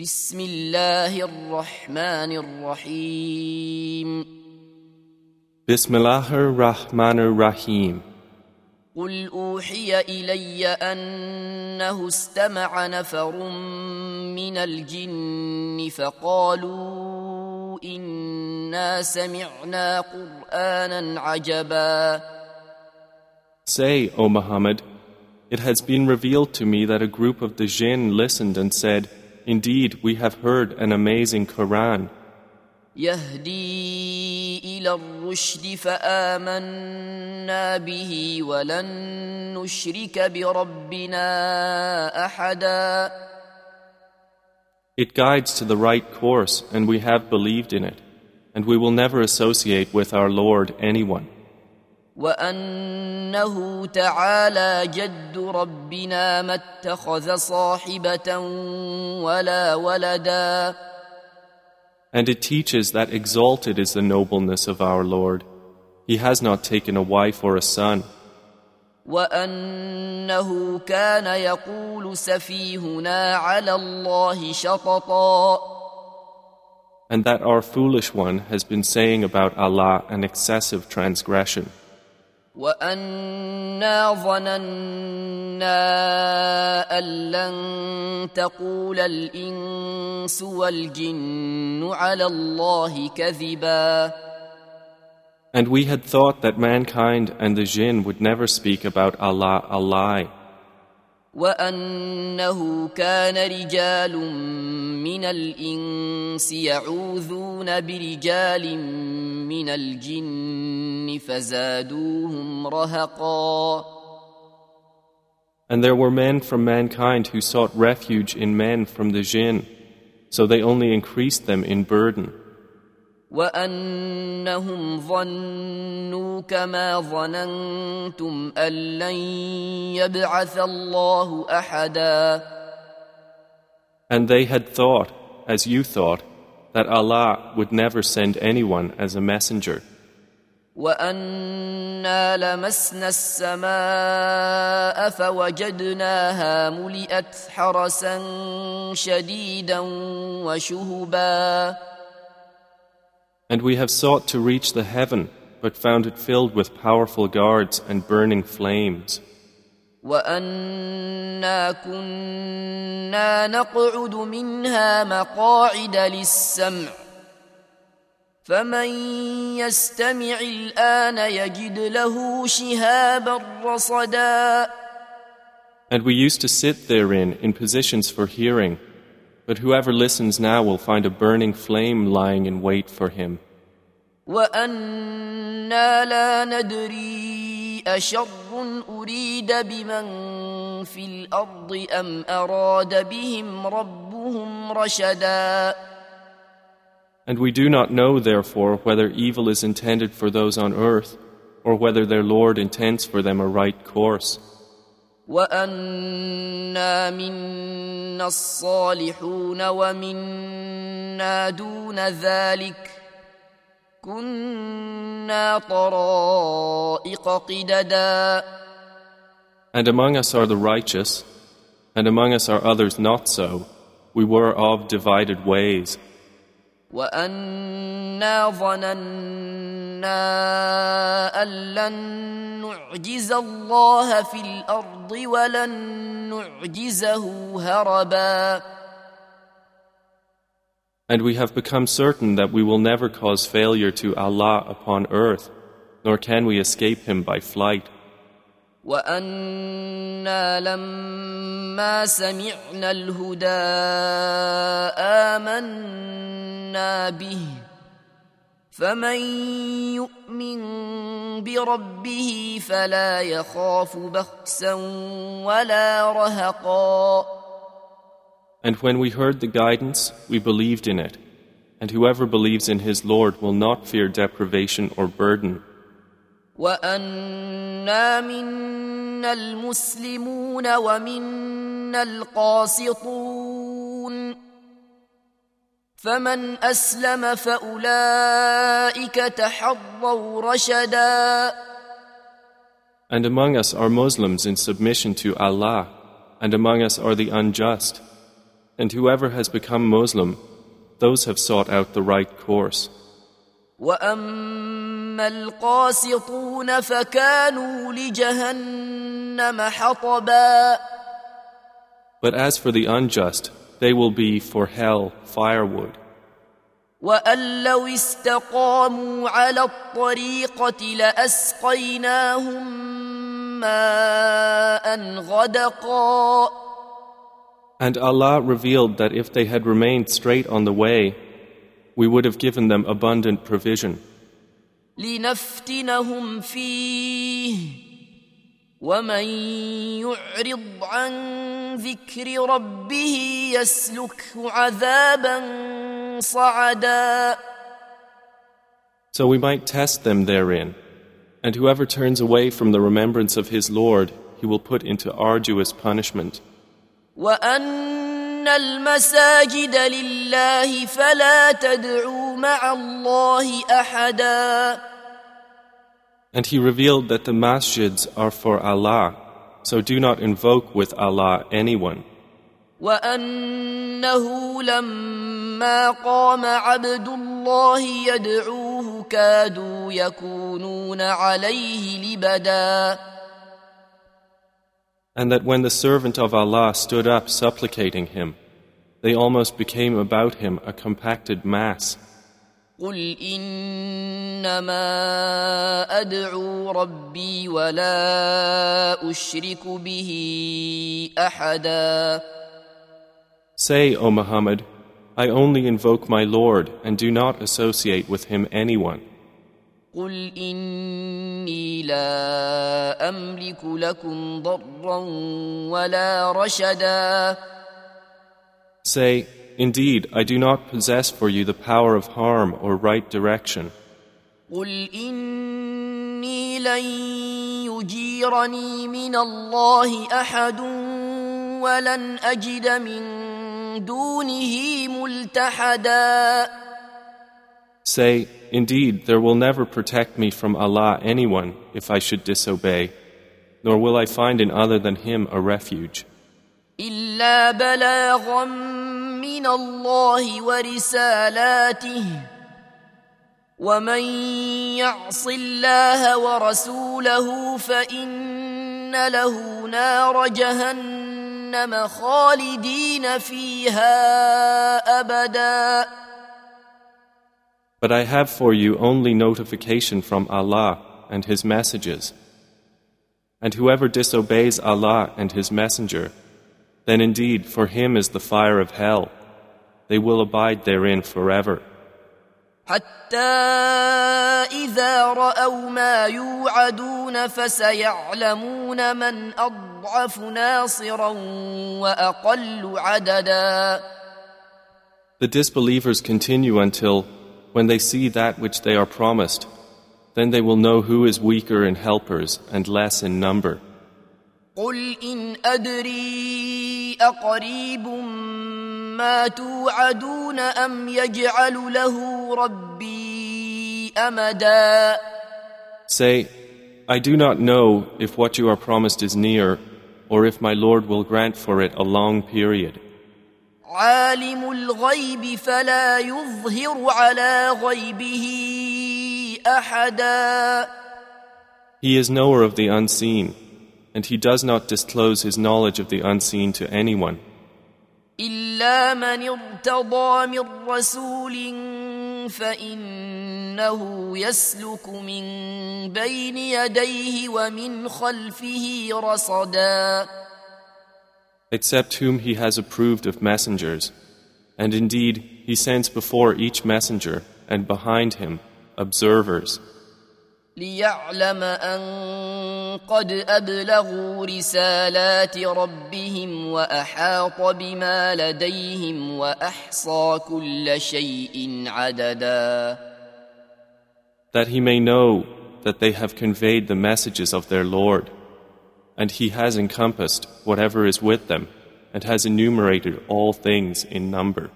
بسم الله الرحمن الرحيم. بسم الله الرحمن الرحيم. قل أوحي إلي أنه استمع نفر من الجن فقالوا إنا سمعنا قرآنا عجبا. Say, O Muhammad, it has been revealed to me that a group of the jinn listened and said, Indeed, we have heard an amazing Quran. يهدي إلى الرشد فآمنا به ولن نشرك بربنا أحدا It guides to the right course, and we have believed in it, and we will never associate with our Lord anyone. وأنه تعالى جد ربنا ما اتخذ صاحبة ولا ولدا And it teaches that exalted is the nobleness of our Lord. He has not taken a wife or a son. وأنه كان يقول سفيهنا على الله شططا And that our foolish one has been saying about Allah an excessive transgression. وأنا ظننا أن لن تقول الإنس والجن على الله كذبا And we had thought that mankind and the jinn would never speak about Allah a lie. وأنه كان رجال من الإنس يعوذون برجال من الجن فزادوهم رهقا And there were men from mankind who sought refuge in men from the jinn, so they only increased them in burden. وأنهم ظنوا كما ظننتم أن لن يبعث الله أحدا And they had thought, as you thought, that Allah would never send anyone as a messenger. وأنا لمسنا السماء فوجدناها ملئت حرسا شديدا وشهبا And we have sought to reach the heaven, but found it filled with powerful guards and burning flames. وأنا كنا نقعد منها مقاعد للسمع فمن يستمع الآن يجد له شهابا رصدا And we used to sit therein in positions for hearing, but whoever listens now will find a burning flame lying in wait for him. وأنا لا ندري أشر أريد بمن في الأرض أم أراد بهم ربهم رشدا And we do not know, therefore, whether evil is intended for those on earth, or whether their Lord intends for them a right course. وأنا منا الصالحون ومنا دون ذلك كنا طرائق قددا And among us are the righteous, and among us are others not so. We were of divided ways. وأنا ظننا أن لن نعجز الله في الأرض ولن نعجزه هربا And we have become certain that we will never cause failure to Allah upon earth, nor can we escape Him by flight. وأنا لما سمعنا الهدى آمنا به فمن يؤمن بربه فلا يخاف بخسا ولا رهقا And when we heard the guidance, we believed in it. And whoever believes in his Lord will not fear deprivation or burden. وأنا منا المسلمون ومنا القاسطون فمن أسلم فأولئك تحروا رشدا And among us are Muslims in submission to Allah, and among us are the unjust. And whoever has become Muslim, those have sought out the right course. واما القاسطون فكانوا لجهنم حطبا But as for the unjust, they will be for hell firewood. وان لو استقاموا على الطريقه لاسقيناهم ماء غدقا And Allah revealed that if they had remained straight on the way, we would have given them abundant provision. لنفتنهم فيه ومن يعرض عن ذكر ربه يسلكه عذابا صعدا So we might test them therein. And whoever turns away from the remembrance of his Lord, he will put into arduous punishment. وان المساجد لله فلا تدعوا مع الله احدا And he revealed that the masjids are for Allah, so do not invoke with Allah anyone. وانه لما قام عبد الله يدعوه كادوا يكونون عليه لبدا And that when the servant of Allah stood up supplicating him, they almost became about him a compacted mass. قل انما ادعو ربي ولا اشرك به احدا Say, O Muhammad, I only invoke my Lord and do not associate with him anyone. قل اني لا املك لكم ضرا ولا رشدا Say, Indeed, I do not possess for you the power of harm or right direction. قل اني لن يجيرني من الله احد ولن اجد من دونه ملتحدا Say, Indeed, there will never protect me from Allah anyone if I should disobey, nor will I find in other than Him a refuge. الا بلاغا من الله ورسالاته ومن يعص الله ورسوله فان له نار جهنم خالدين فيها ابدا But I have for you only notification from Allah and His messages. And whoever disobeys Allah and His Messenger, then indeed for him is the fire of hell. They will abide therein forever. حتى اذا راوا ما يوعدون فسيعلمون من اضعف ناصرا واقل عددا The disbelievers continue until, when they see that which they are promised, then they will know who is weaker in helpers and less in number. قل ان ادري اقريب ما توعدون ام يجعل له ربي امدا Say, I do not know if what you are promised is near, or if my Lord will grant for it a long period. عالم الغيب فلا يظهر على غيبه احدا He is knower of the unseen, and he does not disclose his knowledge of the unseen to anyone, الا من ارتضى من رسول فانه يسلك من بين يديه ومن خلفه رصدا except whom he has approved of messengers. And indeed, he sends before each messenger and behind him observers, ليعلم ان قد ابلغوا رسالات ربهم واحاط بما لديهم واحصى كل شيء عددا that he may know that they have conveyed the messages of their Lord, and he has encompassed whatever is with them, and has enumerated all things in number.